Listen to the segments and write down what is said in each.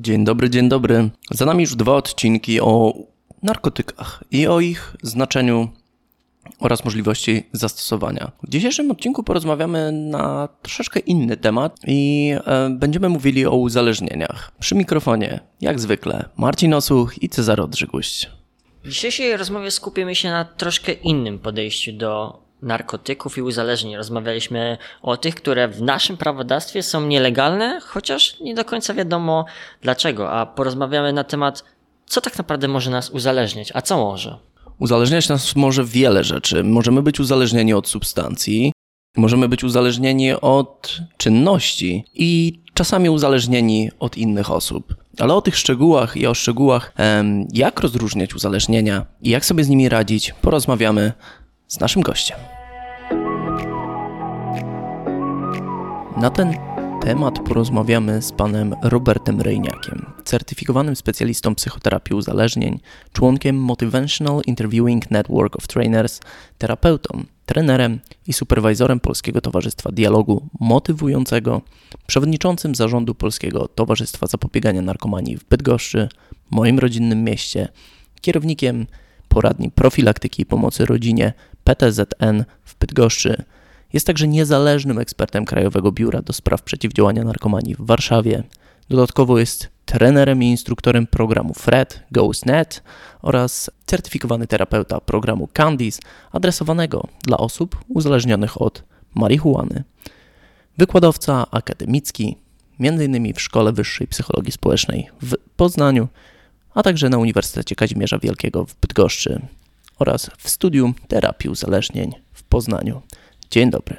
Dzień dobry, dzień dobry. Za nami już dwa odcinki o narkotykach i o ich znaczeniu oraz możliwości zastosowania. W dzisiejszym odcinku porozmawiamy na troszeczkę inny temat i e, będziemy mówili o uzależnieniach. Przy mikrofonie, jak zwykle, Marcin Osuch i Cezary Odrzyguść. W dzisiejszej rozmowie skupimy się na troszkę innym podejściu do narkotyków i uzależnień. Rozmawialiśmy o tych, które w naszym prawodawstwie są nielegalne, chociaż nie do końca wiadomo dlaczego, a porozmawiamy na temat, co tak naprawdę może nas uzależniać, a co może. Uzależniać nas może wiele rzeczy. Możemy być uzależnieni od substancji, możemy być uzależnieni od czynności i czasami uzależnieni od innych osób. Ale o tych szczegółach i o szczegółach, jak rozróżniać uzależnienia i jak sobie z nimi radzić, porozmawiamy z naszym gościem. Na ten temat porozmawiamy z panem Robertem Rejniakiem, certyfikowanym specjalistą psychoterapii uzależnień, członkiem Motivational Interviewing Network of Trainers, terapeutą, trenerem i superwajzorem Polskiego Towarzystwa Dialogu Motywującego, przewodniczącym zarządu Polskiego Towarzystwa Zapobiegania Narkomanii w Bydgoszczy, moim rodzinnym mieście, kierownikiem poradni profilaktyki i pomocy rodzinie PTZN w Bydgoszczy. Jest także niezależnym ekspertem Krajowego Biura do Spraw Przeciwdziałania Narkomanii w Warszawie. Dodatkowo jest trenerem i instruktorem programu FRED, GhostNet oraz certyfikowany terapeuta programu Candice, adresowanego dla osób uzależnionych od marihuany. Wykładowca akademicki, m.in. w Szkole Wyższej Psychologii Społecznej w Poznaniu, a także na Uniwersytecie Kazimierza Wielkiego w Bydgoszczy oraz w Studium Terapii Uzależnień w Poznaniu. Dzień dobry.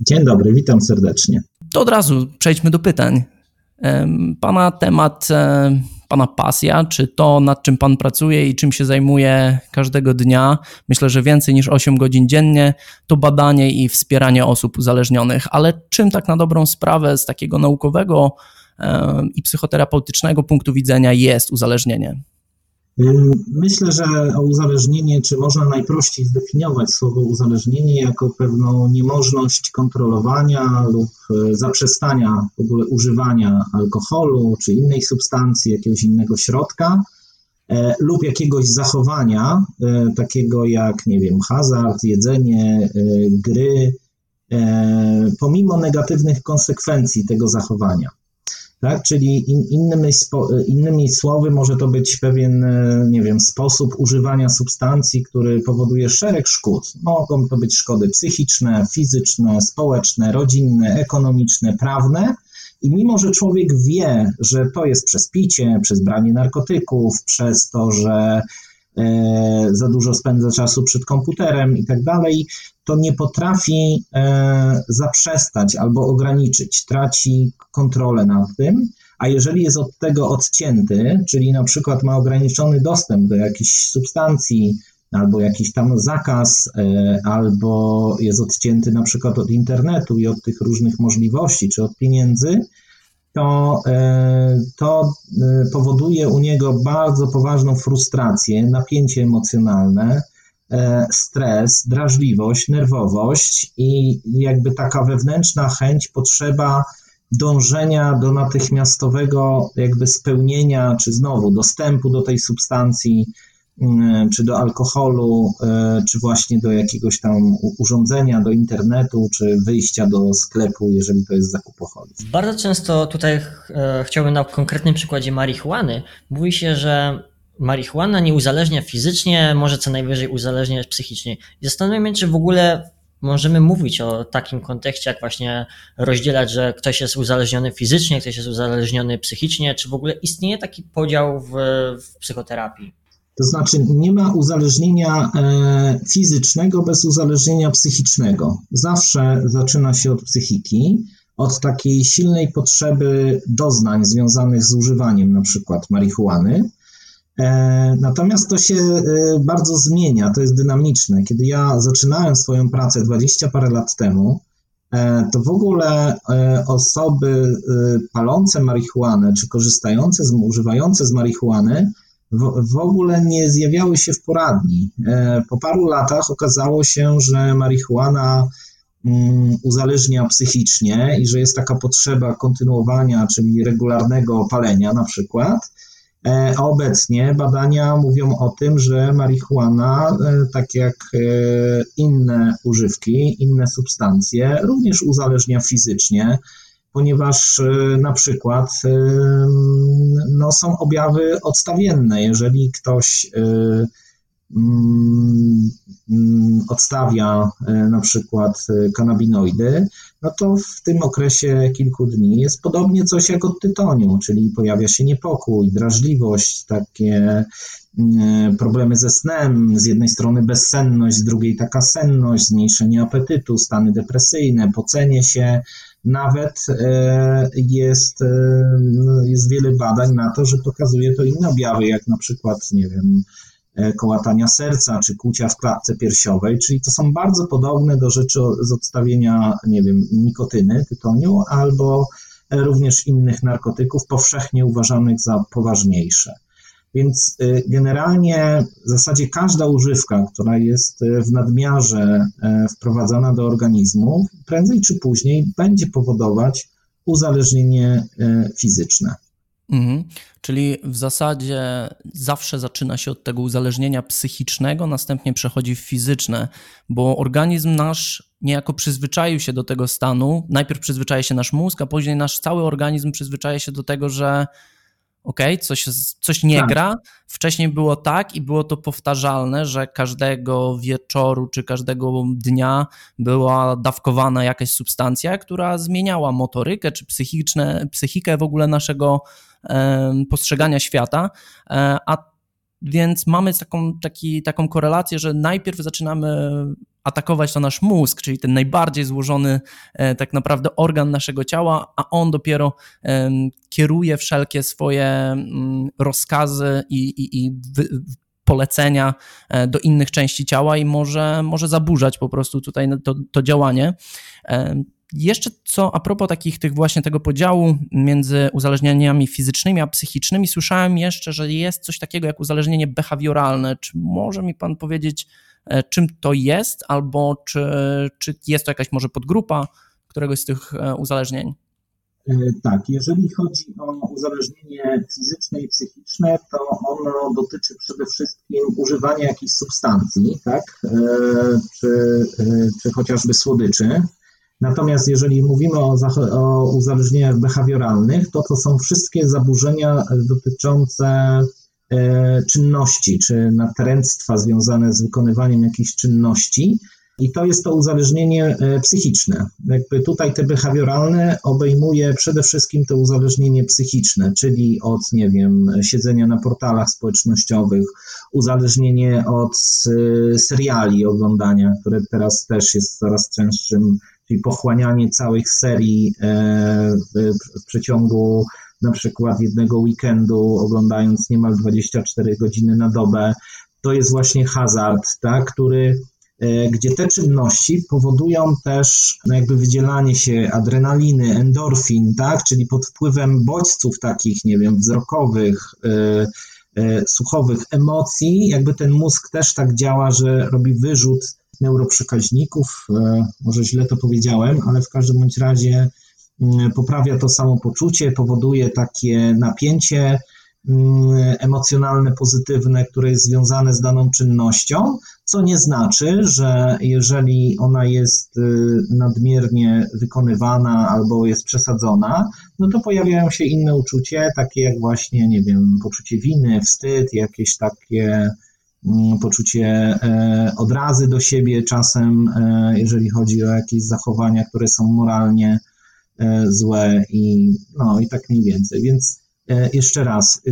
Dzień dobry, witam serdecznie. To od razu przejdźmy do pytań. Pana temat, Pana pasja, czy to nad czym Pan pracuje i czym się zajmuje każdego dnia, myślę, że więcej niż 8 godzin dziennie, to badanie i wspieranie osób uzależnionych. Ale czym tak na dobrą sprawę z takiego naukowego i psychoterapeutycznego punktu widzenia jest uzależnienie? Myślę, że uzależnienie, czy można najprościej zdefiniować słowo uzależnienie jako pewną niemożność kontrolowania lub e, zaprzestania w ogóle używania alkoholu czy innej substancji, jakiegoś innego środka e, lub jakiegoś zachowania, e, takiego jak, nie wiem, hazard, jedzenie, gry, pomimo negatywnych konsekwencji tego zachowania. Tak? Czyli in, innymi, spo, innymi słowy, może to być pewien, e, nie wiem, sposób używania substancji, który powoduje szereg szkód. Mogą to być szkody psychiczne, fizyczne, społeczne, rodzinne, ekonomiczne, prawne. I mimo, że człowiek wie, że to jest przez picie, przez branie narkotyków, przez to, że za dużo spędza czasu przed komputerem i tak dalej, to nie potrafi e, zaprzestać albo ograniczyć, traci kontrolę nad tym, a jeżeli jest od tego odcięty, czyli na przykład ma ograniczony dostęp do jakiejś substancji, albo jakiś tam zakaz, e, albo jest odcięty na przykład od internetu i od tych różnych możliwości, czy od pieniędzy, to, e, to powoduje u niego bardzo poważną frustrację, napięcie emocjonalne, E, stres, drażliwość, nerwowość i jakby taka wewnętrzna chęć, potrzeba dążenia do natychmiastowego jakby spełnienia, czy znowu dostępu do tej substancji, czy do alkoholu, e, czy właśnie do jakiegoś tam urządzenia, do internetu, czy wyjścia do sklepu, jeżeli to jest zakupoholizm. Bardzo często tutaj e, chciałbym na konkretnym przykładzie marihuany. Mówi się, że marihuana nie uzależnia fizycznie, może co najwyżej uzależniać psychicznie. Zastanawiam się, czy w ogóle możemy mówić o takim kontekście, jak właśnie rozdzielać, że ktoś jest uzależniony fizycznie, ktoś jest uzależniony psychicznie, czy w ogóle istnieje taki podział w, w psychoterapii? To znaczy, nie ma uzależnienia e, fizycznego bez uzależnienia psychicznego. Zawsze zaczyna się od psychiki, od takiej silnej potrzeby doznań związanych z używaniem na przykład marihuany E, natomiast to się e, bardzo zmienia, to jest dynamiczne. Kiedy ja zaczynałem swoją pracę 20 parę lat temu, to w ogóle osoby palące marihuanę, czy korzystające, z, używające z marihuany, w, ogóle nie zjawiały się w poradni. Po paru latach okazało się, że marihuana mm, uzależnia psychicznie i że jest taka potrzeba kontynuowania, czyli regularnego palenia na przykład. E, a obecnie badania mówią o tym, że marihuana, e, tak jak e, inne używki, inne substancje, również uzależnia fizycznie, ponieważ na przykład no, są objawy odstawienne. Jeżeli ktoś Mm, mm, odstawia e, na przykład e, kanabinoidy, no to w tym okresie kilku dni jest podobnie coś jak od tytoniu, czyli pojawia się niepokój, drażliwość, takie mm, problemy ze snem, z jednej strony bezsenność, z drugiej taka senność, zmniejszenie apetytu, stany depresyjne, pocenie się, nawet e, jest, jest wiele badań na to, że pokazuje to inne objawy, jak na przykład, nie wiem, E, kołatania serca czy kłucia w klatce piersiowej, czyli to są bardzo podobne do rzeczy z odstawienia, nie wiem, nikotyny, tytoniu albo również innych narkotyków powszechnie uważanych za poważniejsze. Więc y, generalnie w zasadzie każda używka, która jest y, w nadmiarze e, wprowadzana do organizmu, prędzej czy później będzie powodować uzależnienie fizyczne. Mhm. Czyli w zasadzie zawsze zaczyna się od tego uzależnienia psychicznego, następnie przechodzi w fizyczne, bo organizm nasz niejako przyzwyczaił się do tego stanu. Najpierw przyzwyczaja się nasz mózg, a później nasz cały organizm przyzwyczaja się do tego, że ok, coś, coś nie tak. gra. Wcześniej było tak i było to powtarzalne, że każdego wieczoru czy każdego dnia była dawkowana jakaś substancja, która zmieniała motorykę czy psychiczne, psychikę w ogóle naszego postrzegania świata, e, a więc mamy taką, taki, taką korelację, że najpierw zaczynamy atakować to nasz mózg, czyli ten najbardziej złożony e, tak naprawdę organ naszego ciała, a on dopiero kieruje wszelkie swoje mm, rozkazy i, i, i polecenia e, do innych części ciała i może, może zaburzać po prostu tutaj to, to działanie. Jeszcze co a propos takich tych właśnie tego podziału między uzależnieniami fizycznymi a psychicznymi, słyszałem jeszcze, że jest coś takiego jak uzależnienie behawioralne. Czy może mi pan powiedzieć, czym to jest, albo czy, czy jest to jakaś może podgrupa któregoś z tych e, uzależnień? E, tak, jeżeli chodzi o uzależnienie fizyczne i psychiczne, to ono dotyczy przede wszystkim używania jakichś substancji, tak, czy, czy chociażby słodyczy. Natomiast jeżeli mówimy o, o uzależnieniach behawioralnych, to to są wszystkie zaburzenia dotyczące e, czynności, czy natręctwa związane z wykonywaniem jakichś czynności. I to jest to uzależnienie e, psychiczne. Jakby tutaj te behawioralne obejmuje przede wszystkim to uzależnienie psychiczne, czyli od, nie wiem, siedzenia na portalach społecznościowych, uzależnienie od e, seriali oglądania, które teraz też jest coraz częstszym czyli pochłanianie całych serii e, w, przeciągu na przykład jednego weekendu, oglądając niemal 24 godziny na dobę, to jest właśnie hazard, tak, który, e, gdzie te czynności powodują też no jakby wydzielanie się adrenaliny, endorfin, tak, czyli pod wpływem bodźców takich, nie wiem, wzrokowych, e, słuchowych emocji, jakby ten mózg też tak działa, że robi wyrzut neuroprzekaźników, e, może źle to powiedziałem, ale w każdym bądź razie poprawia to samopoczucie, powoduje takie napięcie mm, emocjonalne, pozytywne, które jest związane z daną czynnością, co nie znaczy, że jeżeli ona jest y, nadmiernie wykonywana albo jest przesadzona, no to pojawiają się inne uczucie, takie jak właśnie, nie wiem, poczucie winy, wstyd, jakieś takie Mm, poczucie e, odrazy do siebie czasem, e, jeżeli chodzi o jakieś zachowania, które są moralnie złe i, no, i tak mniej więcej. Więc jeszcze raz,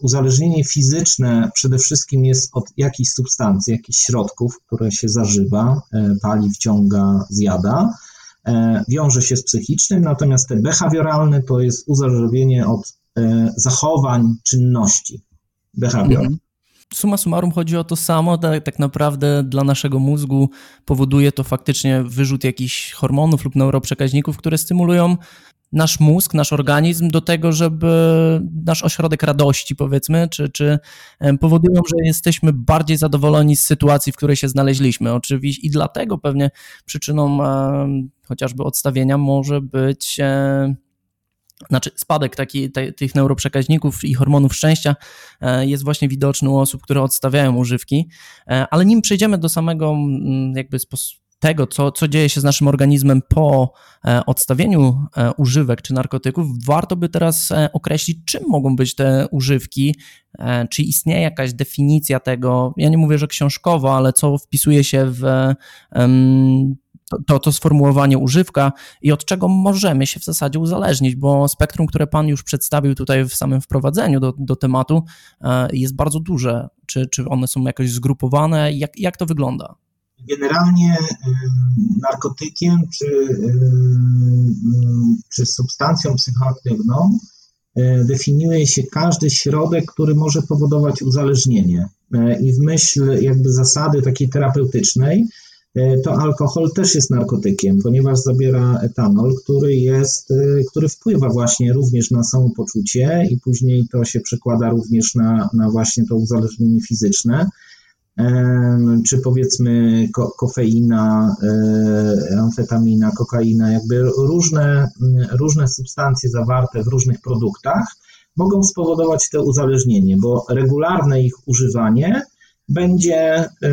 uzależnienie fizyczne przede wszystkim jest od jakichś substancji, jakichś środków, które się zażywa, pali, wciąga, zjada. Wiąże się z psychicznym, natomiast te behawioralne to jest uzależnienie od zachowań, czynności. Behawior. Mhm suma summarum chodzi o to samo, tak, tak naprawdę dla naszego mózgu powoduje to faktycznie wyrzut jakichś hormonów lub neuroprzekaźników, które stymulują nasz mózg, nasz organizm do tego, żeby nasz ośrodek radości, powiedzmy, czy, czy powodują, że jesteśmy bardziej zadowoleni z sytuacji, w której się znaleźliśmy. Oczywiście i dlatego pewnie przyczyną chociażby odstawienia może być znaczy spadek taki, te, tych neuroprzekaźników i hormonów szczęścia e, jest właśnie widoczny u osób, które odstawiają używki, e, ale nim przejdziemy do samego mm, jakby tego, co, co dzieje się z naszym organizmem po e, odstawieniu używek czy narkotyków, warto by teraz określić, czym mogą być te używki, czy istnieje jakaś definicja tego, ja nie mówię, że książkowo, ale co wpisuje się w to, to sformułowanie używka i od czego możemy się w zasadzie uzależnić, bo spektrum, które Pan już przedstawił tutaj w samym wprowadzeniu do, do tematu, e, jest bardzo duże. Czy, czy one są jakoś zgrupowane? Jak, jak to wygląda? Generalnie narkotykiem czy, czy substancją psychoaktywną definiuje się każdy środek, który może powodować uzależnienie. I w myśl jakby zasady takiej terapeutycznej, to alkohol też jest narkotykiem, ponieważ zabiera etanol, który jest, e, który wpływa właśnie również na samopoczucie i później to się przekłada również na, na właśnie to uzależnienie fizyczne. Czy powiedzmy ko kofeina, e, amfetamina, kokaina, jakby różne, różne substancje zawarte w różnych produktach mogą spowodować to uzależnienie, bo regularne ich używanie będzie, y,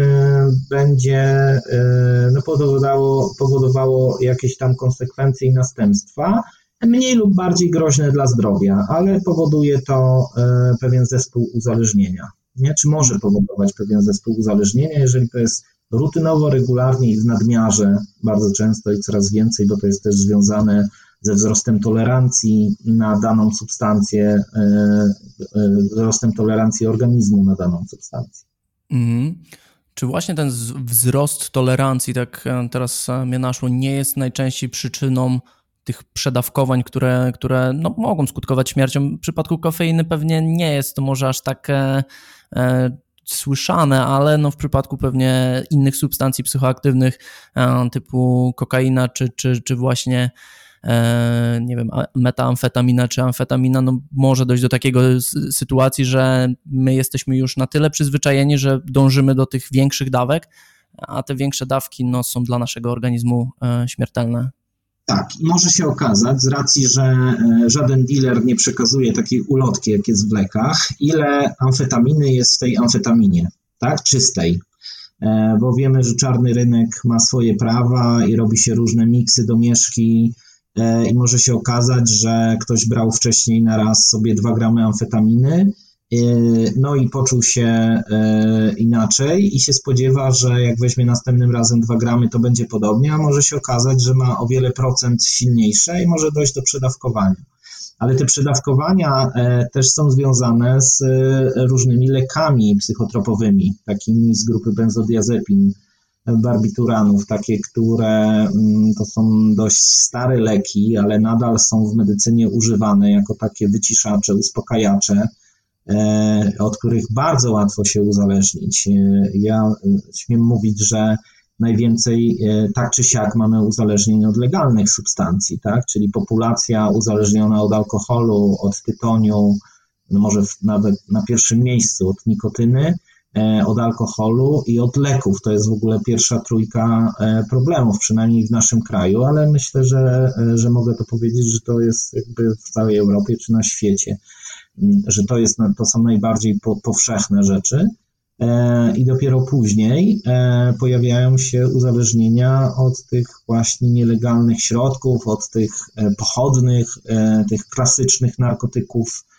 będzie y, no, powodowało, powodowało jakieś tam konsekwencje i następstwa, mniej lub bardziej groźne dla zdrowia, ale powoduje to y, pewien zespół uzależnienia. Nie? Czy może powodować pewien zespół uzależnienia, jeżeli to jest rutynowo, regularnie i w nadmiarze bardzo często i coraz więcej, bo to jest też związane ze wzrostem tolerancji na daną substancję, wzrostem tolerancji organizmu na daną substancję. Mhm. Czy właśnie ten wzrost tolerancji, tak e, teraz e, mnie naszło, nie jest najczęściej przyczyną tych przedawkowań, które, które no, mogą skutkować śmiercią? W przypadku kofeiny pewnie nie jest to może aż tak e, e, słyszane, ale no, w przypadku pewnie innych substancji psychoaktywnych e, typu kokaina czy, czy, czy właśnie nie wiem, metamfetamina czy amfetamina, no może dojść do takiego sytuacji, że my jesteśmy już na tyle przyzwyczajeni, że dążymy do tych większych dawek, a te większe dawki no, są dla naszego organizmu e, śmiertelne. Tak, może się okazać, z racji, że e, żaden dealer nie przekazuje takiej ulotki, jak jest w lekach, ile amfetaminy jest w tej amfetaminie, tak, czystej. Bo wiemy, że czarny rynek ma swoje prawa i robi się różne miksy, domieszki, E, i może się okazać, że ktoś brał wcześniej na raz sobie 2 gramy amfetaminy, e, no i poczuł się e, inaczej i się spodziewa, że jak weźmie następnym razem 2 gramy, to będzie podobnie, a może się okazać, że ma o wiele procent silniejsze i może dojść do przedawkowania. Ale te przedawkowania też są związane z różnymi lekami psychotropowymi, takimi z grupy benzodiazepin, barbituranów, takie, które mm, to są dość stare leki, ale nadal są w medycynie używane jako takie wyciszacze, uspokajacze, e, od których bardzo łatwo się uzależnić. E, ja e, śmiem mówić, że najwięcej tak czy siak mamy uzależnień od legalnych substancji, tak? czyli populacja uzależniona od alkoholu, od tytoniu, no może nawet na pierwszym miejscu od nikotyny, od alkoholu i od leków. To jest w ogóle pierwsza trójka e, problemów, przynajmniej w naszym kraju, ale myślę, że, e, że mogę to powiedzieć, że to jest jakby w całej Europie czy na świecie, mm, że to, jest, to są najbardziej po, powszechne rzeczy. I dopiero później pojawiają się uzależnienia od tych właśnie nielegalnych środków, od tych pochodnych, tych klasycznych narkotyków, E,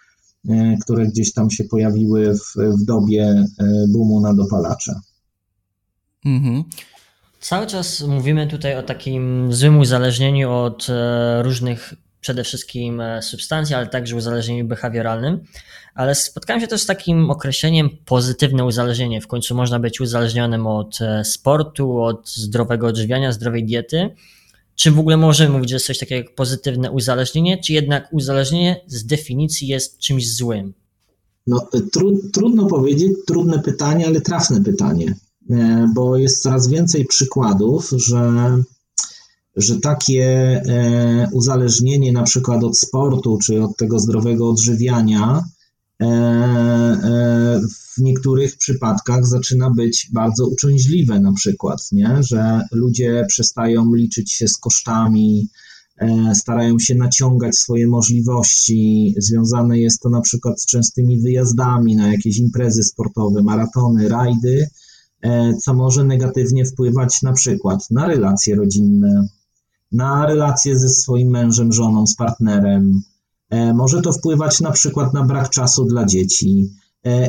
które gdzieś tam się pojawiły w, w dobie e, boomu na dopalacze. Mhm. Cały czas mówimy tutaj o takim złym uzależnieniu od e, różnych przede wszystkim substancji, ale także uzależnieniu behawioralnym. Ale spotkałem się też z takim określeniem pozytywne uzależnienie. W końcu można być uzależnionym od sportu, od zdrowego odżywiania, zdrowej diety. Czy w ogóle możemy mówić, że jest coś takiego jak pozytywne uzależnienie, czy jednak uzależnienie z definicji jest czymś złym? No, tru, trudno powiedzieć, trudne pytanie, ale trafne pytanie, e, bo jest coraz więcej przykładów, że że takie e, uzależnienie na przykład od sportu czy od tego zdrowego odżywiania w niektórych przypadkach zaczyna być bardzo uciążliwe na przykład, nie? że ludzie przestają liczyć się z kosztami, starają się naciągać swoje możliwości. Związane jest to na przykład z częstymi wyjazdami na jakieś imprezy sportowe, maratony, rajdy, co może negatywnie wpływać na przykład na relacje rodzinne, na relacje ze swoim mężem, żoną, z partnerem. E, może to wpływać na przykład na brak czasu dla dzieci,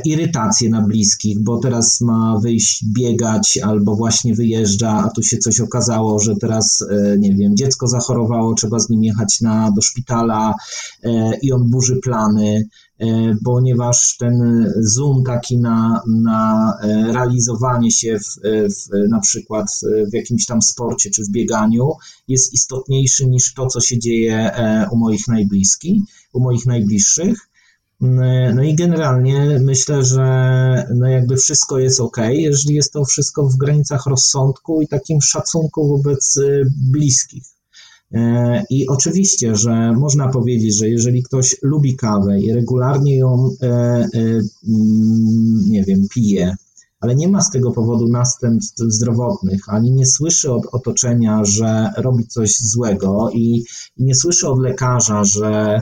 irytację na bliskich, bo teraz ma wyjść biegać albo właśnie wyjeżdża, a tu się coś okazało, że teraz, e, nie wiem, dziecko zachorowało, trzeba z nim jechać na, do szpitala i on burzy plany. E, ponieważ ten zoom taki na, na e, realizowanie się w, w, na przykład w jakimś tam sporcie czy w bieganiu jest istotniejszy niż to, co się dzieje e, u moich najbliskich, u moich najbliższych. No i generalnie myślę, że no jakby wszystko jest ok, jeżeli jest to wszystko w granicach rozsądku i takim szacunku wobec bliskich. E, I oczywiście, że można powiedzieć, że jeżeli ktoś lubi kawę i regularnie ją, e, e, mm, nie wiem, pije, ale nie ma z tego powodu następstw zdrowotnych, ani nie słyszy od otoczenia, że robi coś złego i nie słyszy od lekarza, że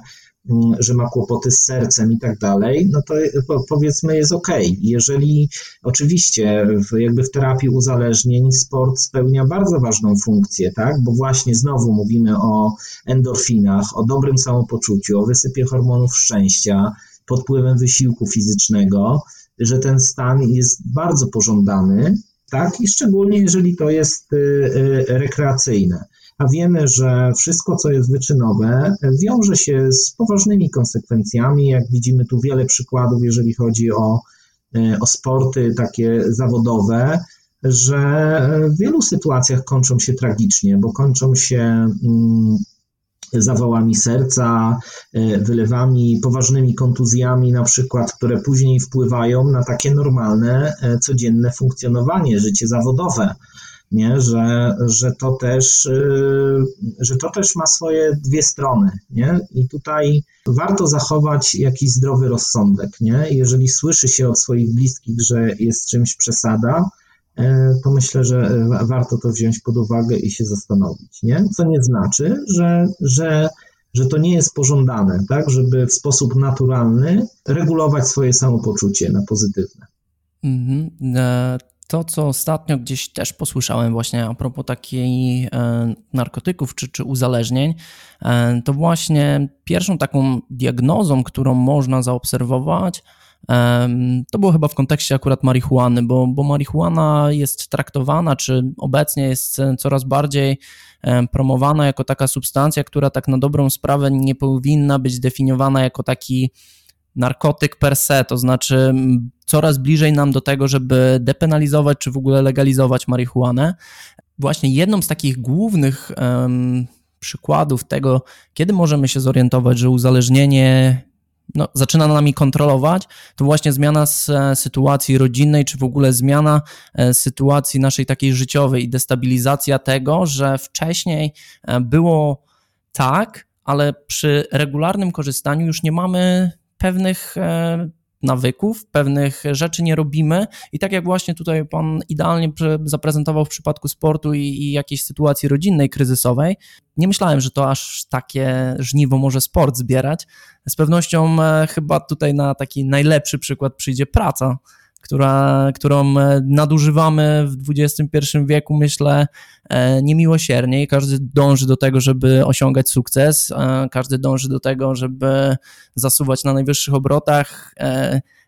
że ma kłopoty z sercem i tak dalej, no to powiedzmy jest ok. Jeżeli oczywiście w, jakby w terapii uzależnień sport spełnia bardzo ważną funkcję, tak, bo właśnie znowu mówimy o endorfinach, o dobrym samopoczuciu, o wysypie hormonów szczęścia pod wpływem wysiłku fizycznego, że ten stan jest bardzo pożądany, tak, i szczególnie jeżeli to jest y, y, rekreacyjne a wiemy, że wszystko, co jest wyczynowe, wiąże się z poważnymi konsekwencjami. Jak widzimy tu wiele przykładów, jeżeli chodzi o, e, o sporty takie zawodowe, że w wielu sytuacjach kończą się tragicznie, bo kończą się mm, zawałami serca, e, wylewami, poważnymi kontuzjami, na przykład, które później wpływają na takie normalne, e, codzienne funkcjonowanie, życie zawodowe nie? Że, że, to też, y, że to też ma swoje dwie strony. Nie? I tutaj warto zachować jakiś zdrowy rozsądek. Nie? Jeżeli słyszy się od swoich bliskich, że jest czymś przesada, y, to myślę, że warto to wziąć pod uwagę i się zastanowić. Nie? Co nie znaczy, że, że, że to nie jest pożądane, tak? żeby w sposób naturalny regulować swoje samopoczucie na pozytywne. Mm -hmm to, co ostatnio gdzieś też posłyszałem właśnie a propos takiej e, narkotyków czy, czy uzależnień, e, to właśnie pierwszą taką diagnozą, którą można zaobserwować, e, to było chyba w kontekście akurat marihuany, bo, bo marihuana jest traktowana, czy obecnie jest coraz bardziej promowana jako taka substancja, która tak na dobrą sprawę nie powinna być definiowana jako taki narkotyk per se, to znaczy coraz bliżej nam do tego, żeby depenalizować czy w ogóle legalizować marihuanę. Właśnie jedną z takich głównych um, przykładów tego, kiedy możemy się zorientować, że uzależnienie no, zaczyna nami kontrolować, to właśnie zmiana z e, sytuacji rodzinnej, czy w ogóle zmiana e, sytuacji naszej takiej życiowej i destabilizacja tego, że wcześniej e, było tak, ale przy regularnym korzystaniu już nie mamy pewnych nawyków, pewnych rzeczy nie robimy i tak jak właśnie tutaj pan idealnie zaprezentował w przypadku sportu i, i, jakiejś sytuacji rodzinnej, kryzysowej, nie myślałem, że to aż takie żniwo może sport zbierać. Z pewnością e, chyba tutaj na taki najlepszy przykład przyjdzie praca, która, którą e, nadużywamy w XXI wieku, myślę, e, niemiłosiernie i każdy dąży do tego, żeby osiągać sukces, e, każdy dąży do tego, żeby zasuwać na najwyższych obrotach,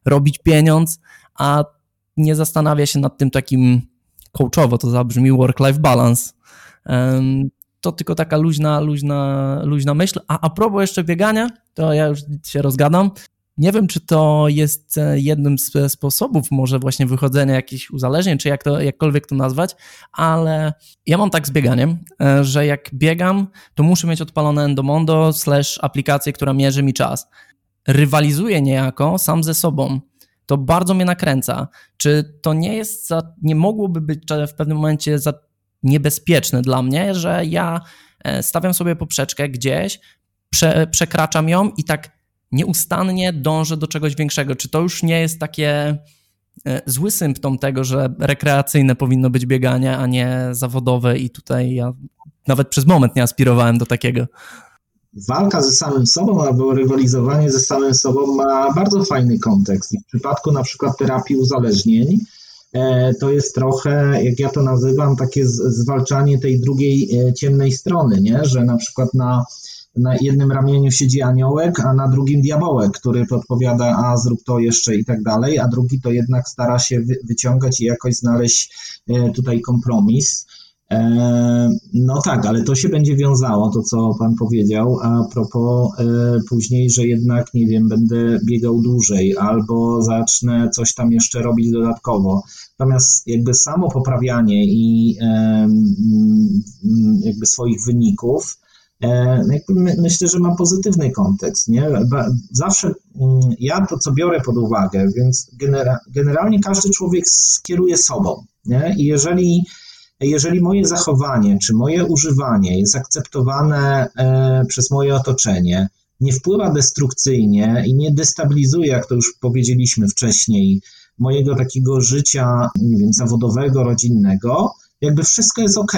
robić pieniądz, a nie zastanawia się nad tym takim coachowo, to zabrzmi work-life balance. To tylko taka luźna, luźna, luźna myśl. A a propos jeszcze biegania, to ja już się rozgadam. Nie wiem, czy to jest e, jednym z sposobów może właśnie wychodzenia jakichś uzależnień, czy jak to, jakkolwiek to nazwać, ale ja mam tak z bieganiem, e, że jak biegam, to muszę mieć odpalone Endomondo slash aplikację, która mierzy mi czas. Rywalizuję niejako sam ze sobą. To bardzo mnie nakręca. Czy to nie jest, za, nie mogłoby być w pewnym momencie za niebezpieczne dla mnie, że ja e, stawiam sobie poprzeczkę gdzieś, prze, przekraczam ją i tak nieustannie dążę do czegoś większego. Czy to już nie jest takie e, zły symptom tego, że rekreacyjne powinno być bieganie, a nie zawodowe i tutaj ja nawet przez moment nie aspirowałem do takiego. Walka ze samym sobą albo rywalizowanie ze samym sobą ma bardzo fajny kontekst. W przypadku na przykład terapii uzależnień, e, to jest trochę, jak ja to nazywam, takie zwalczanie tej drugiej e, ciemnej strony, nie? że na przykład na na jednym ramieniu siedzi aniołek, a na drugim diabełek, który podpowiada, a zrób to jeszcze i tak dalej, a drugi to jednak stara się wyciągać i jakoś znaleźć e, tutaj kompromis. E, no tak, ale to się będzie wiązało, to co Pan powiedział, a propos e, później, że jednak, nie wiem, będę biegał dłużej albo zacznę coś tam jeszcze robić dodatkowo. Natomiast jakby samo poprawianie i jakby swoich wyników, myślę, że ma pozytywny kontekst. Nie? Zawsze mm, ja to, co biorę pod uwagę, więc genera, generalnie każdy człowiek skieruje sobą. Nie? I jeżeli, jeżeli moje zachowanie czy moje używanie jest akceptowane e, przez moje otoczenie, nie wpływa destrukcyjnie i nie destabilizuje, jak to już powiedzieliśmy wcześniej, mojego takiego życia, nie wiem, zawodowego, rodzinnego, jakby wszystko jest ok,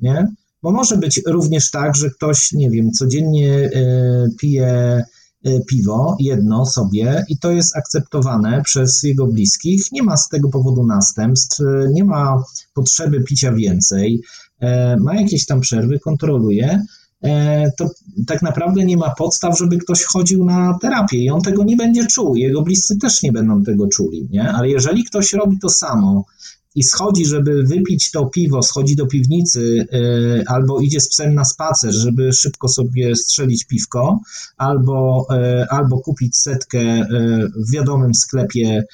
nie? Bo może być również tak, że ktoś, nie wiem, codziennie e, pije e, piwo, jedno sobie, i to jest akceptowane przez jego bliskich. Nie ma z tego powodu następstw, e, nie ma potrzeby picia więcej, ma jakieś tam przerwy, kontroluje. To tak naprawdę nie ma podstaw, żeby ktoś chodził na terapię i on tego nie będzie czuł. Jego bliscy też nie będą tego czuli, nie? Ale jeżeli ktoś robi to samo, i schodzi, żeby wypić to piwo, schodzi do piwnicy y, albo idzie z psem na spacer, żeby szybko sobie strzelić piwko, albo, y, albo kupić setkę y, w wiadomym sklepie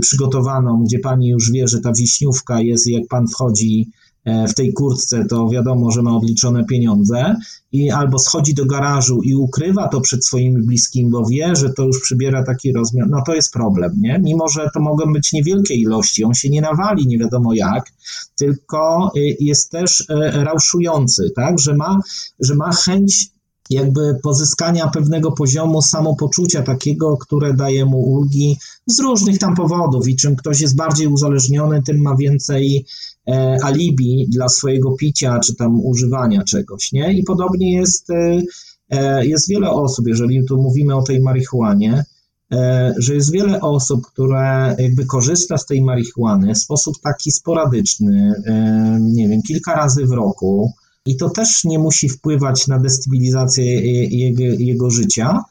przygotowaną, gdzie pani już wie, że ta wiśniówka jest jak pan wchodzi E, w tej kurtce, to wiadomo, że ma odliczone pieniądze i albo schodzi do garażu i ukrywa to przed swoimi bliskimi, bo wie, że to już przybiera taki rozmiar, no to jest problem, nie? Mimo, że to mogą być niewielkie ilości, on się nie nawali nie wiadomo jak, tylko y, jest też e, rauszujący, tak? Że ma, że ma chęć jakby pozyskania pewnego poziomu samopoczucia takiego, które daje mu ulgi z różnych tam powodów i czym ktoś jest bardziej uzależniony, tym ma więcej e, alibi dla swojego picia czy tam używania czegoś, nie? I podobnie jest, e, e jest wiele osób, jeżeli tu mówimy o tej marihuanie, e, że jest wiele osób, które jakby korzysta z tej marihuany w sposób taki sporadyczny, e, nie wiem, kilka razy w roku, i to też nie musi wpływać na destabilizację jego, jego życia,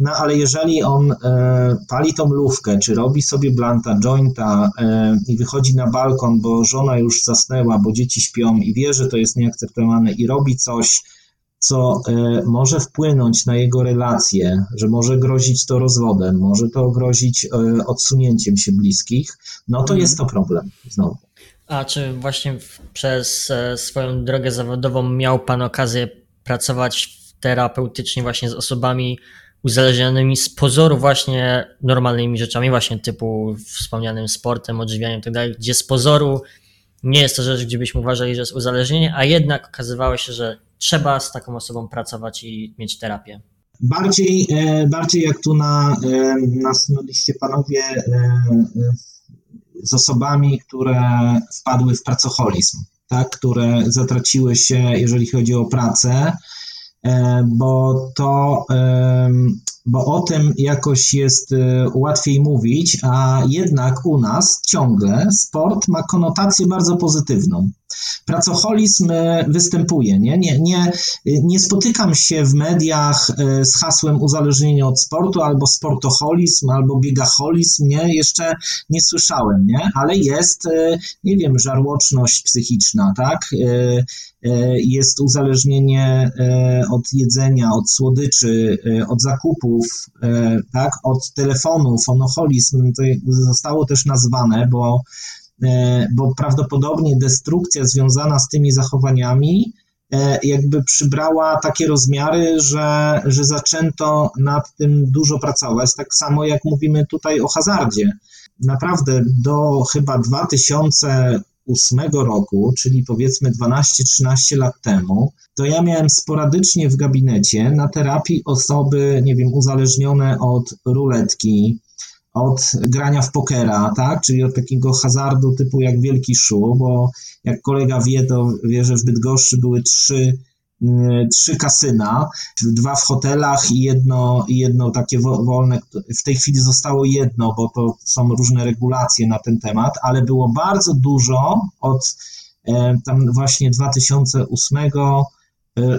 no ale jeżeli on e, pali tą lówkę, czy robi sobie blanta, jointa e, i wychodzi na balkon, bo żona już zasnęła, bo dzieci śpią i wie, że to jest nieakceptowane i robi coś, co e, może wpłynąć na jego relacje, że może grozić to rozwodem, może to grozić odsunięciem się bliskich, no to mhm. jest to problem znowu. A czy właśnie przez swoją drogę zawodową miał Pan okazję pracować terapeutycznie właśnie z osobami uzależnionymi z pozoru właśnie normalnymi rzeczami, właśnie typu wspomnianym sportem, odżywianiem itd., tak gdzie z pozoru nie jest to rzecz, gdzie byśmy uważali, że jest uzależnienie, a jednak okazywało się, że trzeba z taką osobą pracować i mieć terapię. Bardziej, e, bardziej jak tu na, e, na liście panowie z osobami, które wpadły w pracoholizm, tak, które zatraciły się, jeżeli chodzi o pracę, e, bo to bo o tym jakoś jest e, łatwiej mówić, a jednak u nas ciągle sport ma konotację bardzo pozytywną. Pracoholizm e, występuje. Nie? Nie, nie, nie spotykam się w mediach e, z hasłem uzależnienie od sportu, albo sportoholizm, albo biegaholizm. Nie? Jeszcze nie słyszałem, nie? ale jest, nie wiem, żarłoczność psychiczna, tak? Jest uzależnienie od jedzenia, od słodyczy, od zakupów, tak? od telefonu, fonoholizm. To zostało też nazwane, bo E, bo prawdopodobnie destrukcja związana z tymi zachowaniami e, jakby przybrała takie rozmiary, że, że zaczęto nad tym dużo pracować. Tak samo jak mówimy tutaj o hazardzie. Naprawdę do chyba 2000 2008 roku, czyli powiedzmy 12-13 lat temu, to ja miałem sporadycznie w gabinecie na terapii osoby, nie wiem, uzależnione od ruletki, od grania w pokera, tak? czyli od takiego hazardu typu jak Wielki Szu, bo jak kolega wie, to wie, że w Bydgoszczy były trzy mm, trzy kasyna, dwa w hotelach i jedno, i jedno takie wolne. W tej chwili zostało jedno, bo to są różne regulacje na ten temat, ale było bardzo dużo od e, tam właśnie 2008 e,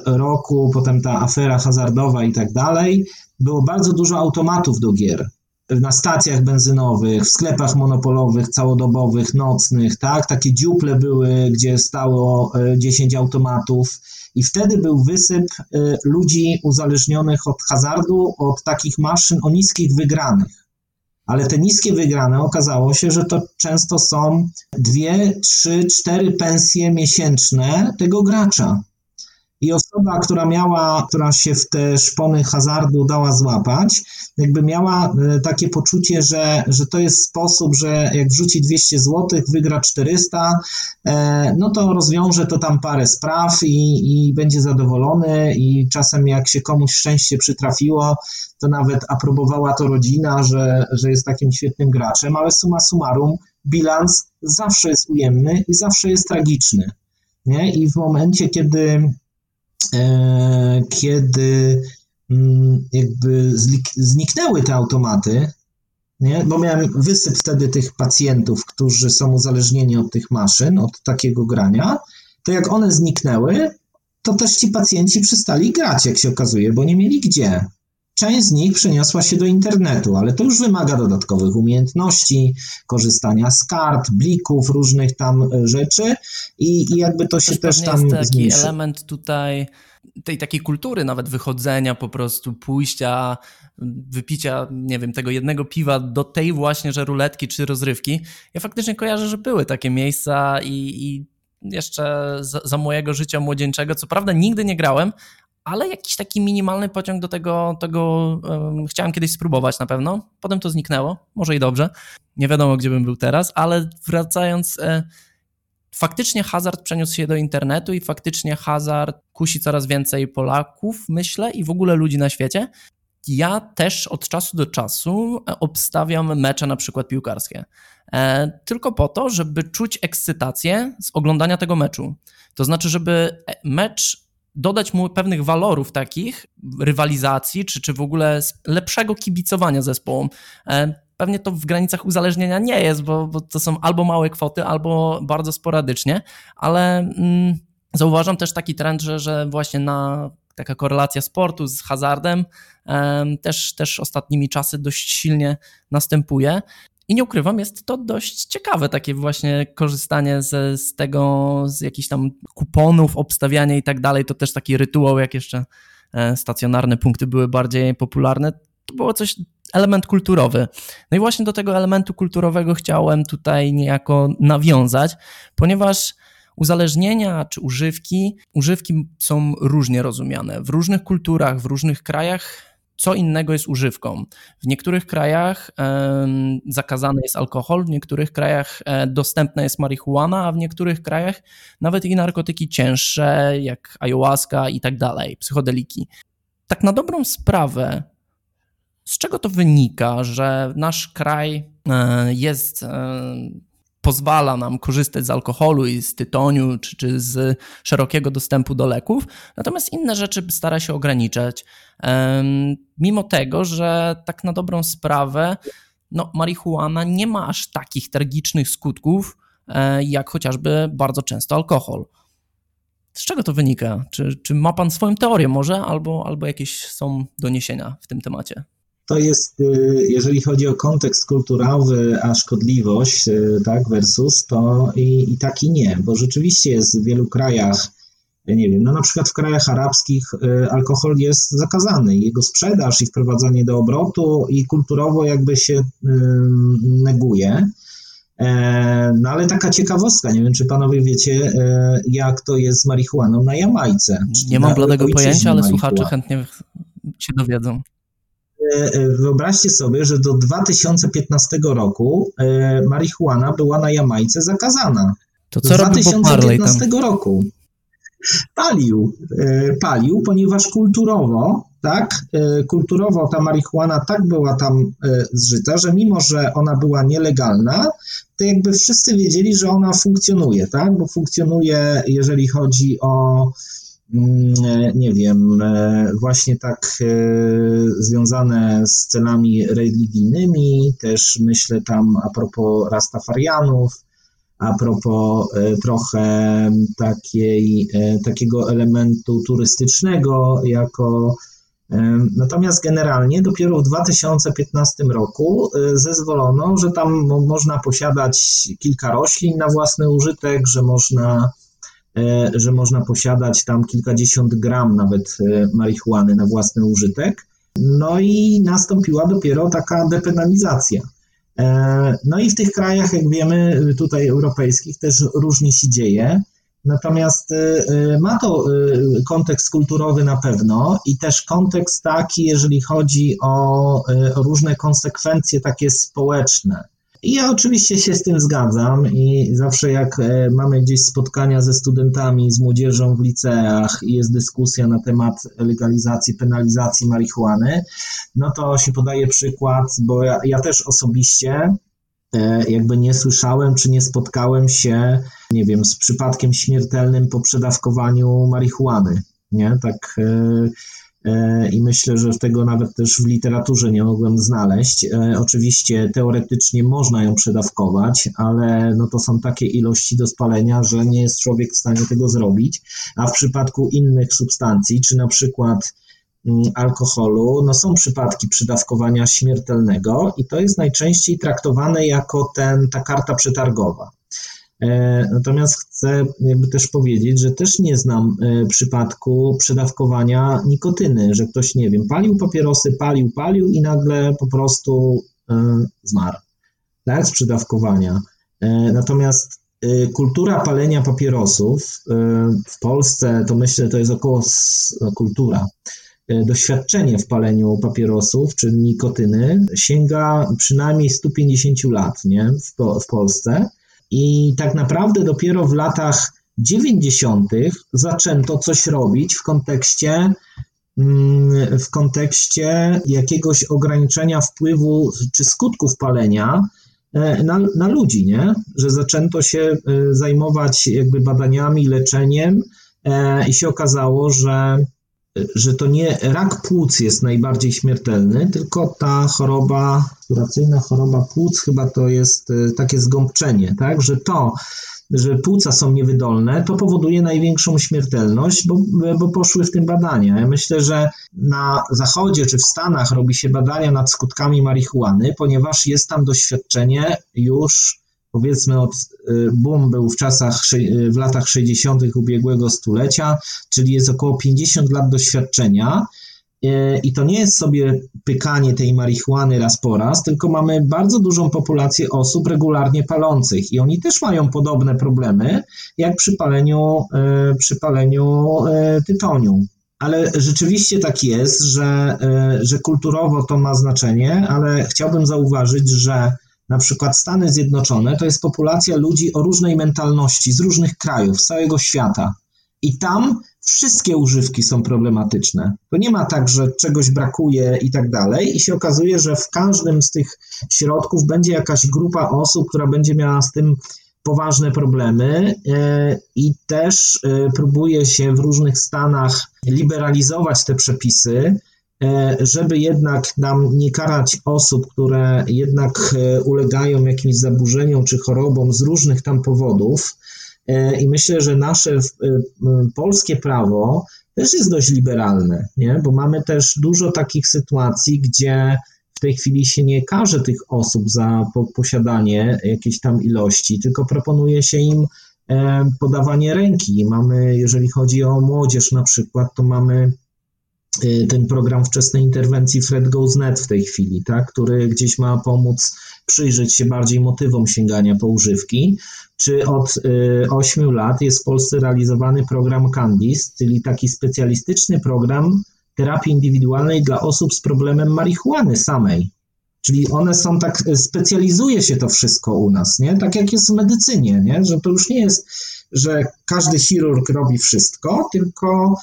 roku, potem ta afera hazardowa i tak dalej. Było bardzo dużo automatów do gier na stacjach benzynowych, w sklepach monopolowych, całodobowych, nocnych, tak? Takie dziuple były, gdzie stało 10 e, automatów i wtedy był wysyp e, ludzi uzależnionych od hazardu, od takich maszyn o niskich wygranych. Ale te niskie wygrane okazało się, że to często są dwie, trzy, cztery pensje miesięczne tego gracza. I osoba, która miała, która się w te szpony hazardu dała złapać, jakby miała e, takie poczucie, że, że to jest sposób, że jak wrzuci 200 zł, wygra 400, e, no to rozwiąże to tam parę spraw i, i będzie zadowolony i czasem jak się komuś szczęście przytrafiło, to nawet aprobowała to rodzina, że, że jest takim świetnym graczem, ale suma summarum bilans zawsze jest ujemny i zawsze jest tragiczny. Nie? I w momencie, kiedy kiedy mm, jakby zniknęły te automaty, nie? bo miałem wysyp wtedy tych pacjentów, którzy są uzależnieni od tych maszyn, od takiego grania, to jak one zniknęły, to też ci pacjenci przestali grać, jak się okazuje, bo nie mieli gdzie. Część z nich przeniosła się do internetu, ale to już wymaga dodatkowych umiejętności, korzystania z kart, blików, różnych tam e, rzeczy i, i jakby to, się też tam jest taki zmniejszy. element tutaj tej takiej kultury nawet wychodzenia, po prostu pójścia, wypicia, nie wiem, tego jednego piwa do tej właśnie, że ruletki czy rozrywki. Ja faktycznie kojarzę, że były takie miejsca i, i jeszcze za, za, mojego życia młodzieńczego, co prawda nigdy nie grałem, ale jakiś taki minimalny pociąg do tego, tego um, chciałem kiedyś spróbować na pewno. Potem to zniknęło, może i dobrze. Nie wiadomo, gdzie bym był teraz, ale wracając, e, faktycznie hazard przeniósł się do internetu i faktycznie hazard kusi coraz więcej Polaków, myślę, i w ogóle ludzi na świecie. Ja też od czasu do czasu e, obstawiam mecze na przykład piłkarskie. E, tylko po to, żeby czuć ekscytację z oglądania tego meczu. To znaczy, żeby e, mecz dodać mu pewnych walorów takich, rywalizacji, czy, czy w ogóle lepszego kibicowania zespołom. E, pewnie to w granicach uzależnienia nie jest, bo, bo to są albo małe kwoty, albo bardzo sporadycznie, ale mm, zauważam też taki trend, że, że właśnie na taka korelacja sportu z hazardem też, też ostatnimi czasy dość silnie następuje. I nie ukrywam, jest to dość ciekawe, takie właśnie korzystanie z, z tego, z jakichś tam kuponów, obstawianie i tak dalej. To też taki rytuał, jak jeszcze e, stacjonarne punkty były bardziej popularne. To było coś, element kulturowy. No i właśnie do tego elementu kulturowego chciałem tutaj niejako nawiązać, ponieważ uzależnienia czy używki, używki są różnie rozumiane. W różnych kulturach, w różnych krajach co innego jest używką. W niektórych krajach e, zakazany jest alkohol, w niektórych krajach e, dostępna jest marihuana, a w niektórych krajach nawet i narkotyki cięższe, jak ayahuasca i tak dalej, psychodeliki. Tak na dobrą sprawę, z czego to wynika, że nasz kraj e, jest pozwala nam korzystać z alkoholu i z tytoniu, czy, czy z szerokiego dostępu do leków, natomiast inne rzeczy stara się ograniczać. Mimo tego, że tak na dobrą sprawę, no, marihuana nie ma aż takich tragicznych skutków, e, jak chociażby bardzo często alkohol. Z czego to wynika? Czy, czy ma Pan swoją teorię może, albo, albo jakieś są doniesienia w tym temacie? To jest, y, jeżeli chodzi o kontekst kulturowy, a szkodliwość, y, tak, versus, to i, i tak i nie, bo rzeczywiście jest w wielu krajach, nie wiem, no na przykład w krajach arabskich y, alkohol jest zakazany, jego sprzedaż i wprowadzanie do obrotu i kulturowo jakby się neguje. E, no ale taka ciekawostka, nie wiem czy panowie wiecie, e, jak to jest z marihuaną na Jamajce. Nie mam bladego pojęcia, ale słuchacze chętnie się dowiedzą. Wyobraźcie sobie, że do 2015 roku e, marihuana była na Jamajce zakazana. To co Marley tam? roku. Palił, e, palił, ponieważ kulturowo, tak, e, kulturowo ta marihuana tak była tam zżyta, że mimo, że ona była nielegalna, to jakby wszyscy wiedzieli, że ona funkcjonuje, tak, bo funkcjonuje, jeżeli chodzi o nie wiem, właśnie tak związane z celami religijnymi, też myślę tam a propos Rastafarianów, a propos e, trochę takiej, e, takiego elementu turystycznego, jako e, Natomiast generalnie dopiero w 2015 roku zezwolono, że tam można posiadać kilka roślin na własny użytek, że można, że można posiadać tam kilkadziesiąt gram nawet marihuany na własny użytek. No i nastąpiła dopiero taka depenalizacja. E, no i w tych krajach, jak wiemy, tutaj europejskich też różnie się dzieje. Natomiast e, e, ma to kontekst kulturowy na pewno i też kontekst taki, jeżeli chodzi o różne konsekwencje takie społeczne. Ja oczywiście się z tym zgadzam i zawsze jak e, mamy gdzieś spotkania ze studentami, z młodzieżą w liceach i jest dyskusja na temat legalizacji, penalizacji marihuany, no to się podaje przykład, bo ja, ja też osobiście e, jakby nie słyszałem, czy nie spotkałem się, nie wiem, z przypadkiem śmiertelnym po przedawkowaniu marihuany. Nie, tak E, i myślę, że tego nawet też w literaturze nie mogłem znaleźć. E, oczywiście teoretycznie można ją przedawkować, ale no to są takie ilości do spalenia, że nie jest człowiek w stanie tego zrobić, a w przypadku innych substancji, czy na przykład mm, alkoholu, no są przypadki przydawkowania śmiertelnego i to jest najczęściej traktowane jako ten, ta karta przetargowa. E, natomiast chcę jakby też powiedzieć, że też nie znam e, przypadku przedawkowania nikotyny, że ktoś, nie wiem, palił papierosy, palił, palił i nagle po prostu e, zmarł. Tak, z przedawkowania. Natomiast kultura palenia papierosów w Polsce, to myślę, to jest około no, kultura. Doświadczenie w paleniu papierosów czy nikotyny sięga przynajmniej 150 lat nie? W, w Polsce. I tak naprawdę dopiero w latach 90. zaczęto coś robić w kontekście mm, w kontekście jakiegoś ograniczenia wpływu czy skutków palenia e, na, na ludzi, nie? Że zaczęto się e, zajmować jakby badaniami, leczeniem e, i się okazało, że że to nie rak płuc jest najbardziej śmiertelny, tylko ta choroba, respiracyjna choroba płuc, chyba to jest e, takie zgąbczenie, tak, że to, że płuca są niewydolne, to powoduje największą śmiertelność, bo, bo poszły w tym badania. Ja myślę, że na Zachodzie czy w Stanach robi się badania nad skutkami marihuany, ponieważ jest tam doświadczenie już powiedzmy od y, boom był w czasach, w latach 60. ubiegłego stulecia, czyli jest około 50 lat doświadczenia. Y, I to nie jest sobie pykanie tej marihuany raz po raz, tylko mamy bardzo dużą populację osób regularnie palących i oni też mają podobne problemy jak przy paleniu, y, przy paleniu tytoniu. Ale rzeczywiście tak jest, że, że kulturowo to ma znaczenie, ale chciałbym zauważyć, że na przykład Stany Zjednoczone to jest populacja ludzi o różnej mentalności z różnych krajów, z całego świata. I tam wszystkie używki są problematyczne. To nie ma tak, że czegoś brakuje i tak dalej, i się okazuje, że w każdym z tych środków będzie jakaś grupa osób, która będzie miała z tym poważne problemy e, i też e, próbuje się w różnych stanach liberalizować te przepisy, żeby jednak nam nie karać osób, które jednak e, ulegają jakimś zaburzeniom czy chorobom z różnych tam powodów. E, I myślę, że nasze polskie prawo też jest dość liberalne, nie? bo mamy też dużo takich sytuacji, gdzie w tej chwili się nie karze tych osób za posiadanie jakiejś tam ilości, tylko proponuje się im podawanie ręki. Mamy, jeżeli chodzi o młodzież na przykład, to mamy ten program wczesnej interwencji Fred Goes Net w tej chwili, tak, który gdzieś ma pomóc przyjrzeć się bardziej motywom sięgania po używki, czy od y, 8 lat jest w Polsce realizowany program Candis, czyli taki specjalistyczny program terapii indywidualnej dla osób z problemem marihuany samej. Czyli one są tak, specjalizuje się to wszystko u nas, nie? Tak jak jest w medycynie, nie? Że to już nie jest, że każdy chirurg robi wszystko, tylko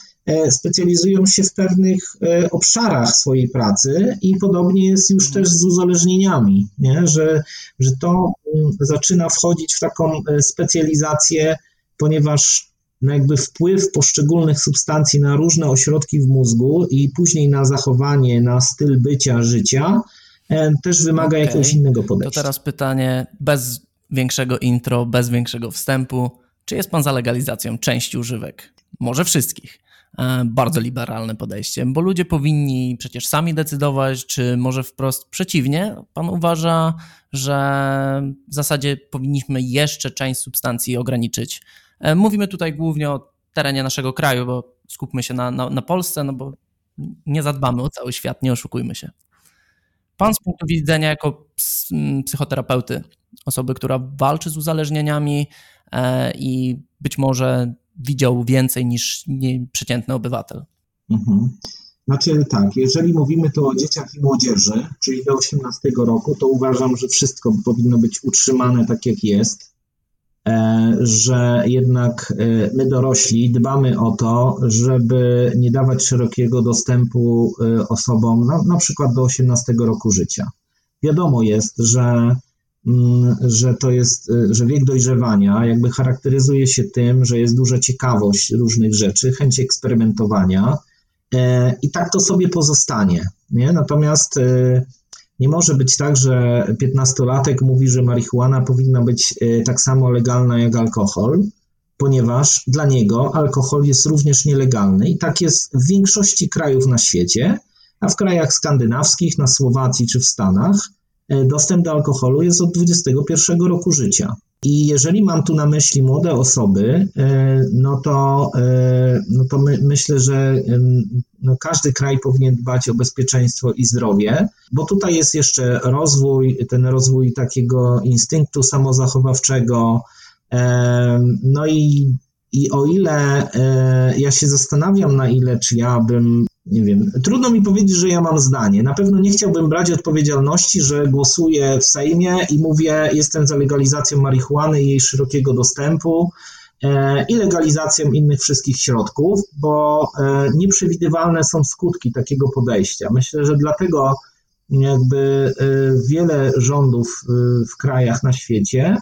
specjalizują się w pewnych e, obszarach swojej pracy i podobnie jest już też z uzależnieniami, nie? Że, że to mm, zaczyna wchodzić w taką e, specjalizację, ponieważ no jakby wpływ poszczególnych substancji na różne ośrodki w mózgu i później na zachowanie, na styl bycia, życia też wymaga okay. jakiegoś innego podejścia. To teraz pytanie bez większego intro, bez większego wstępu. Czy jest pan za legalizacją części używek? Może wszystkich? E, bardzo liberalne podejście, bo ludzie powinni przecież sami decydować, czy może wprost przeciwnie. Pan uważa, że w zasadzie powinniśmy jeszcze część substancji ograniczyć. E, mówimy tutaj głównie o terenie naszego kraju, bo skupmy się na, na, na Polsce, no bo nie zadbamy o cały świat, nie oszukujmy się. Pan z punktu widzenia jako psychoterapeuty, osoby, która walczy z uzależnieniami e, i być może widział więcej niż przeciętny obywatel. Mhm. Znaczy tak, jeżeli mówimy tu o dzieciach i młodzieży, czyli do 18 roku, to uważam, że wszystko powinno być utrzymane tak jak jest, e, że jednak e, my dorośli dbamy o to, żeby nie dawać szerokiego dostępu e, osobom na, na przykład do 18 roku życia. Wiadomo jest, że że to jest, y, że wiek dojrzewania jakby charakteryzuje się tym, że jest duża ciekawość różnych rzeczy, chęć eksperymentowania e, i tak to sobie pozostanie. Nie? Natomiast y, nie może być tak, że piętnastolatek mówi, że marihuana powinna być y, tak samo legalna jak alkohol, ponieważ dla niego alkohol jest również nielegalny i tak jest w większości krajów na świecie, a w krajach skandynawskich, na Słowacji czy w Stanach dostęp do alkoholu jest od 21 roku życia. I jeżeli mam tu na myśli młode osoby, e, no to, e, no to my, myślę, że no każdy kraj powinien dbać o bezpieczeństwo i zdrowie, bo tutaj jest jeszcze rozwój, ten rozwój takiego instynktu samozachowawczego. No i, i o ile ja się zastanawiam, na ile czy ja bym nie wiem, trudno mi powiedzieć, że ja mam zdanie. Na pewno nie chciałbym brać odpowiedzialności, że głosuję w Sejmie i mówię, jestem za legalizacją marihuany i jej szerokiego dostępu e, i legalizacją innych wszystkich środków, bo e, nieprzewidywalne są skutki takiego podejścia. Myślę, że dlatego jakby e, wiele rządów w krajach na świecie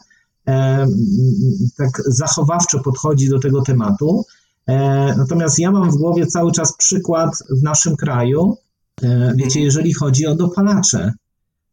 tak zachowawczo podchodzi do tego tematu, natomiast ja mam w głowie cały czas przykład w naszym kraju, e, wiecie, jeżeli chodzi o dopalacze,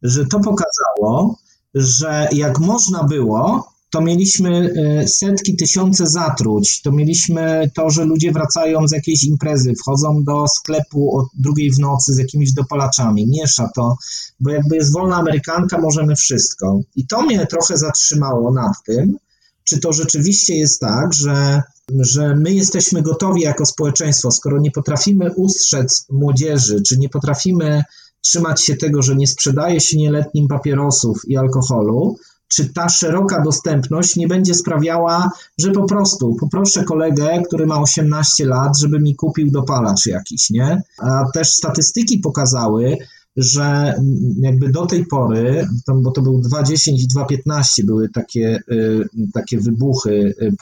że to pokazało, że jak można było, to mieliśmy e, setki, tysiące zatruć. To mieliśmy to, że ludzie wracają z jakiejś imprezy, wchodzą do sklepu o drugiej w nocy z jakimiś dopalaczami. Miesza to, bo jakby jest wolna Amerykanka, możemy wszystko. I to mnie trochę zatrzymało nad tym, czy to rzeczywiście jest tak, że że my jesteśmy gotowi jako społeczeństwo, skoro nie potrafimy ustrzec młodzieży, czy nie potrafimy trzymać się tego, że nie sprzedaje się nieletnim papierosów i alkoholu, czy ta szeroka dostępność nie będzie sprawiała, że po prostu poproszę kolegę, który ma 18 lat, żeby mi kupił dopalacz jakiś, nie? A też statystyki pokazały, że jakby do tej pory, bo to był 2.10 i 2.15 były takie, y, takie wybuchy y,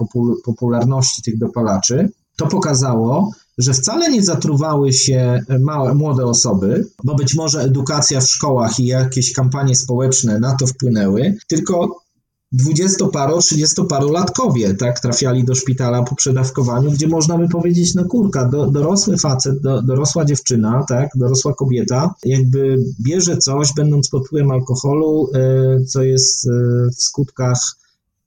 popularności tych dopalaczy, to pokazało, że wcale nie zatruwały się małe, młode osoby, bo być może edukacja w szkołach i jakieś kampanie społeczne na to wpłynęły, tylko dwudziestoparo, trzydziestoparolatkowie, tak, trafiali do szpitala po przedawkowaniu, gdzie można by powiedzieć, no kurka, do, dorosły facet, do, dorosła dziewczyna, tak, dorosła kobieta, jakby bierze coś, będąc pod wpływem alkoholu, e, co jest e, w skutkach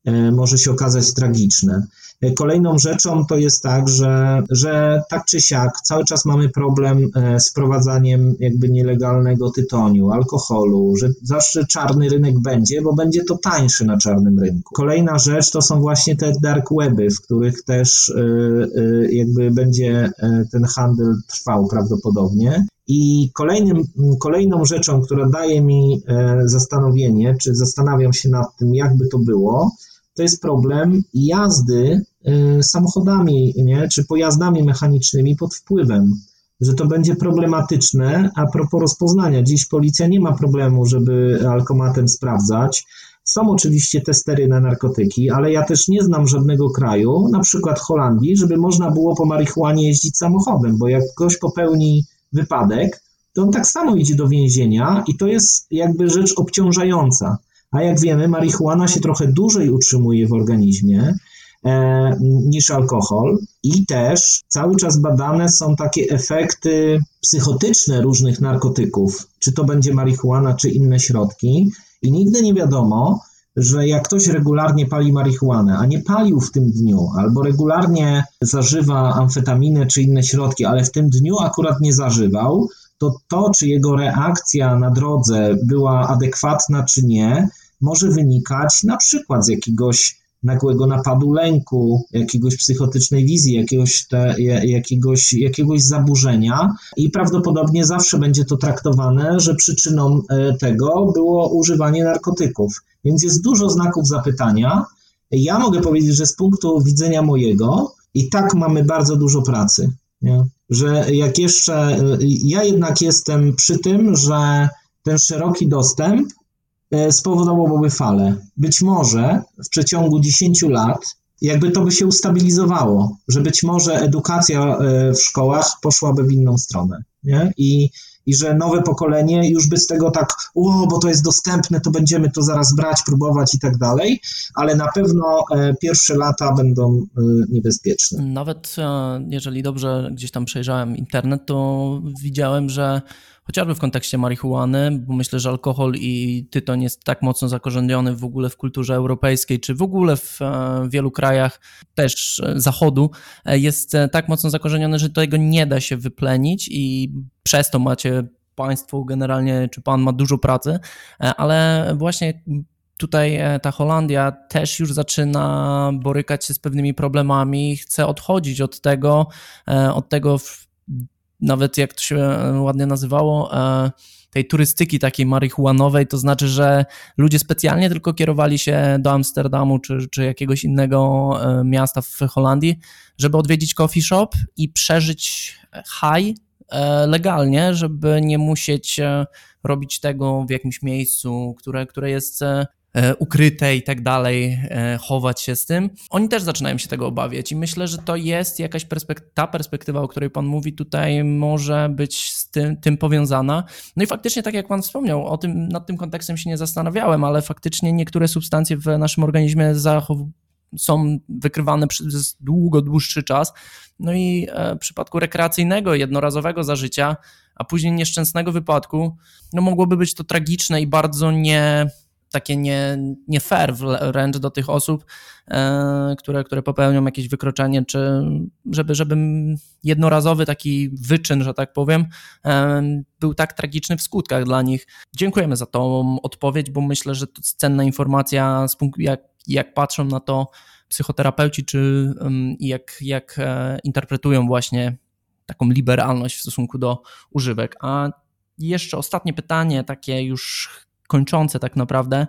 e, może się okazać tragiczne. Kolejną rzeczą to jest tak, że, że tak czy siak cały czas mamy problem e, z prowadzaniem jakby nielegalnego tytoniu, alkoholu, że zawsze czarny rynek będzie, bo będzie to tańsze na czarnym rynku. Kolejna rzecz to są właśnie te dark weby, w których też e, e, jakby będzie ten handel trwał prawdopodobnie. I kolejnym, kolejną rzeczą, która daje mi zastanowienie, czy zastanawiam się nad tym, jakby to było, to jest problem jazdy y, samochodami, nie? czy pojazdami mechanicznymi pod wpływem. że to będzie problematyczne a propos rozpoznania. Dziś policja nie ma problemu, żeby alkomatem sprawdzać. Są oczywiście testery na narkotyki, ale ja też nie znam żadnego kraju, na przykład Holandii, żeby można było po marihuanie jeździć samochodem, bo jak ktoś popełni wypadek, to on tak samo idzie do więzienia i to jest jakby rzecz obciążająca. A jak wiemy, marihuana się trochę dłużej utrzymuje w organizmie e, niż alkohol i też cały czas badane są takie efekty psychotyczne różnych narkotyków, czy to będzie marihuana, czy inne środki. I nigdy nie wiadomo, że jak ktoś regularnie pali marihuanę, a nie palił w tym dniu, albo regularnie zażywa amfetaminę czy inne środki, ale w tym dniu akurat nie zażywał, to to, czy jego reakcja na drodze była adekwatna, czy nie, może wynikać na przykład z jakiegoś nagłego napadu lęku, jakiegoś psychotycznej wizji, jakiegoś, te, jakiegoś, jakiegoś zaburzenia i prawdopodobnie zawsze będzie to traktowane, że przyczyną e, tego było używanie narkotyków. Więc jest dużo znaków zapytania. Ja mogę powiedzieć, że z punktu widzenia mojego i tak mamy bardzo dużo pracy. Nie? Że jak jeszcze, e, ja jednak jestem przy tym, że ten szeroki dostęp E, spowodowałby falę. Być może w przeciągu 10 lat jakby to by się ustabilizowało, że być może edukacja e, w szkołach poszłaby w inną stronę. Nie? I, I że nowe pokolenie już by z tego tak, o, bo to jest dostępne, to będziemy to zaraz brać, próbować i tak dalej, ale na pewno e, pierwsze lata będą niebezpieczne. Nawet jeżeli dobrze gdzieś tam przejrzałem internet, to widziałem, że chociażby w kontekście marihuany, bo myślę, że alkohol i tytoń jest tak mocno zakorzeniony w ogóle w kulturze europejskiej, czy w ogóle w e, wielu krajach też e, zachodu, e, jest tak mocno zakorzeniony, że tego nie da się wyplenić i przez to macie państwo generalnie, czy pan ma dużo pracy, ale właśnie tutaj ta Holandia też już zaczyna borykać się z pewnymi problemami, chce odchodzić od tego, od tego nawet jak to się e, ładnie nazywało, e, tej turystyki takiej marihuanowej, to znaczy, że ludzie specjalnie tylko kierowali się do Amsterdamu czy, czy jakiegoś innego e, miasta w Holandii, żeby odwiedzić coffee shop i przeżyć high legalnie, żeby nie musieć robić tego w jakimś miejscu, które, które jest ukryte i tak dalej, e, chować się z tym. Oni też zaczynają się tego obawiać i myślę, że to jest jakaś perspektywa, ta perspektywa, o której Pan mówi tutaj może być z tym, tym powiązana. No i faktycznie, tak jak Pan wspomniał, o tym, nad tym kontekstem się nie zastanawiałem, ale faktycznie niektóre substancje w naszym organizmie zachowują są wykrywane przez długo dłuższy czas. No i e, w przypadku rekreacyjnego, jednorazowego zażycia, a później nieszczęsnego wypadku, no mogłoby być to tragiczne i bardzo nie, takie nie, nie fair wręcz do tych osób, e, które, które popełnią jakieś wykroczenie, czy żeby, żeby jednorazowy taki wyczyn, że tak powiem, e, był tak tragiczny w skutkach dla nich. Dziękujemy za tą odpowiedź, bo myślę, że to jest cenna informacja, jak, jak patrzą na to psychoterapeuci, czy jak, jak e, interpretują właśnie taką liberalność w stosunku do używek. A jeszcze ostatnie pytanie, takie już kończące tak naprawdę,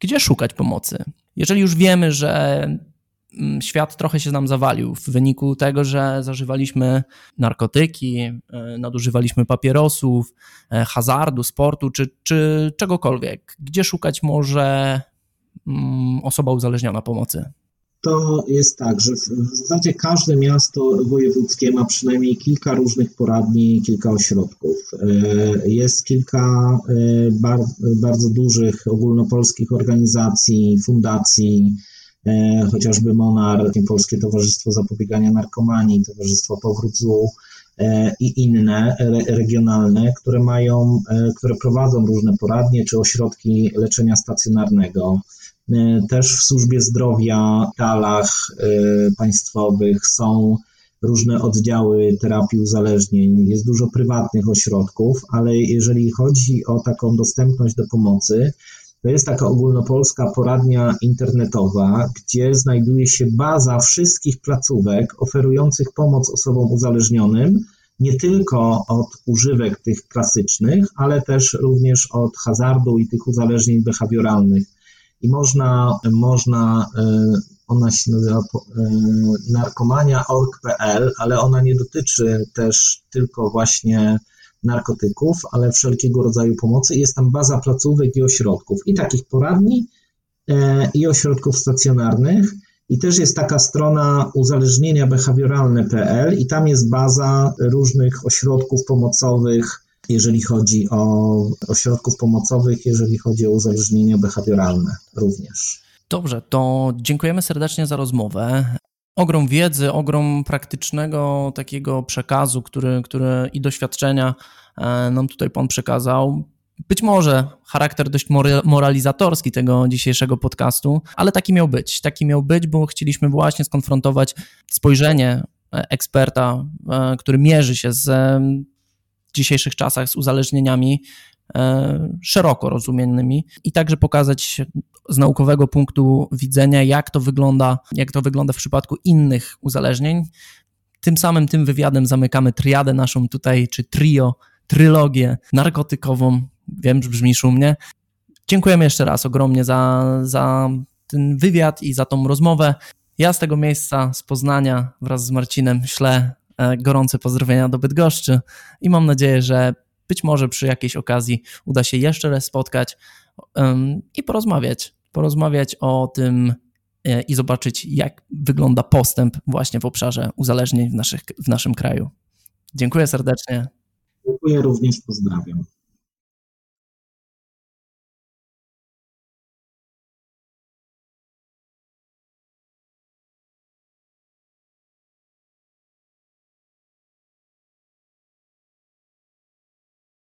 gdzie szukać pomocy? Jeżeli już wiemy, że mm, świat trochę się nam zawalił w wyniku tego, że zażywaliśmy narkotyki, e, nadużywaliśmy papierosów, e, hazardu, sportu czy, czy czegokolwiek. Gdzie szukać może mm, osoba uzależniona pomocy? To jest tak, że w, zasadzie każde miasto wojewódzkie ma przynajmniej kilka różnych poradni, kilka ośrodków. E, jest kilka e, bar, bardzo dużych ogólnopolskich organizacji, fundacji, e, chociażby MONAR, Polskie Towarzystwo Zapobiegania Narkomanii, Towarzystwo Powrót i inne regionalne, które mają, które prowadzą różne poradnie czy ośrodki leczenia stacjonarnego. E, też w służbie zdrowia, talach e, państwowych są różne oddziały terapii uzależnień, jest dużo prywatnych ośrodków, ale jeżeli chodzi o taką dostępność do pomocy, to jest taka ogólnopolska poradnia internetowa, gdzie znajduje się baza wszystkich placówek oferujących pomoc osobom uzależnionym, nie tylko od używek tych klasycznych, ale też również od hazardu i tych uzależnień behawioralnych i można, można e, ona się nazywa narkomania.org.pl, ale ona nie dotyczy też tylko właśnie narkotyków, ale wszelkiego rodzaju pomocy. Jest tam baza placówek i ośrodków, i takich poradni, i ośrodków stacjonarnych. I też jest taka strona uzależnienia behawioralne.pl i tam jest baza różnych ośrodków pomocowych, jeżeli chodzi o ośrodków pomocowych, jeżeli chodzi o uzależnienia behawioralne również. Dobrze, to dziękujemy serdecznie za rozmowę. Ogrom wiedzy, ogrom praktycznego takiego przekazu, który, który i doświadczenia e, nam tutaj Pan przekazał. Być może charakter dość moralizatorski tego dzisiejszego podcastu, ale taki miał być. Taki miał być, bo chcieliśmy właśnie skonfrontować spojrzenie e, eksperta, e, który mierzy się z dzisiejszych czasach z uzależnieniami e, szeroko rozumianymi i także pokazać z naukowego punktu widzenia, jak to wygląda, jak to wygląda w przypadku innych uzależnień. Tym samym tym wywiadem zamykamy triadę naszą tutaj, czy trio, trylogię narkotykową. Wiem, że brzmi szumnie. Dziękujemy jeszcze raz ogromnie za, za ten wywiad i za tą rozmowę. Ja z tego miejsca, z Poznania wraz z Marcinem ślę gorące pozdrowienia do Bydgoszczy i mam nadzieję, że być może przy jakiejś okazji uda się jeszcze raz spotkać i porozmawiać. Porozmawiać o tym e, i zobaczyć, jak wygląda postęp właśnie w obszarze uzależnień w, naszych, w naszym kraju. Dziękuję serdecznie. Dziękuję również, pozdrawiam.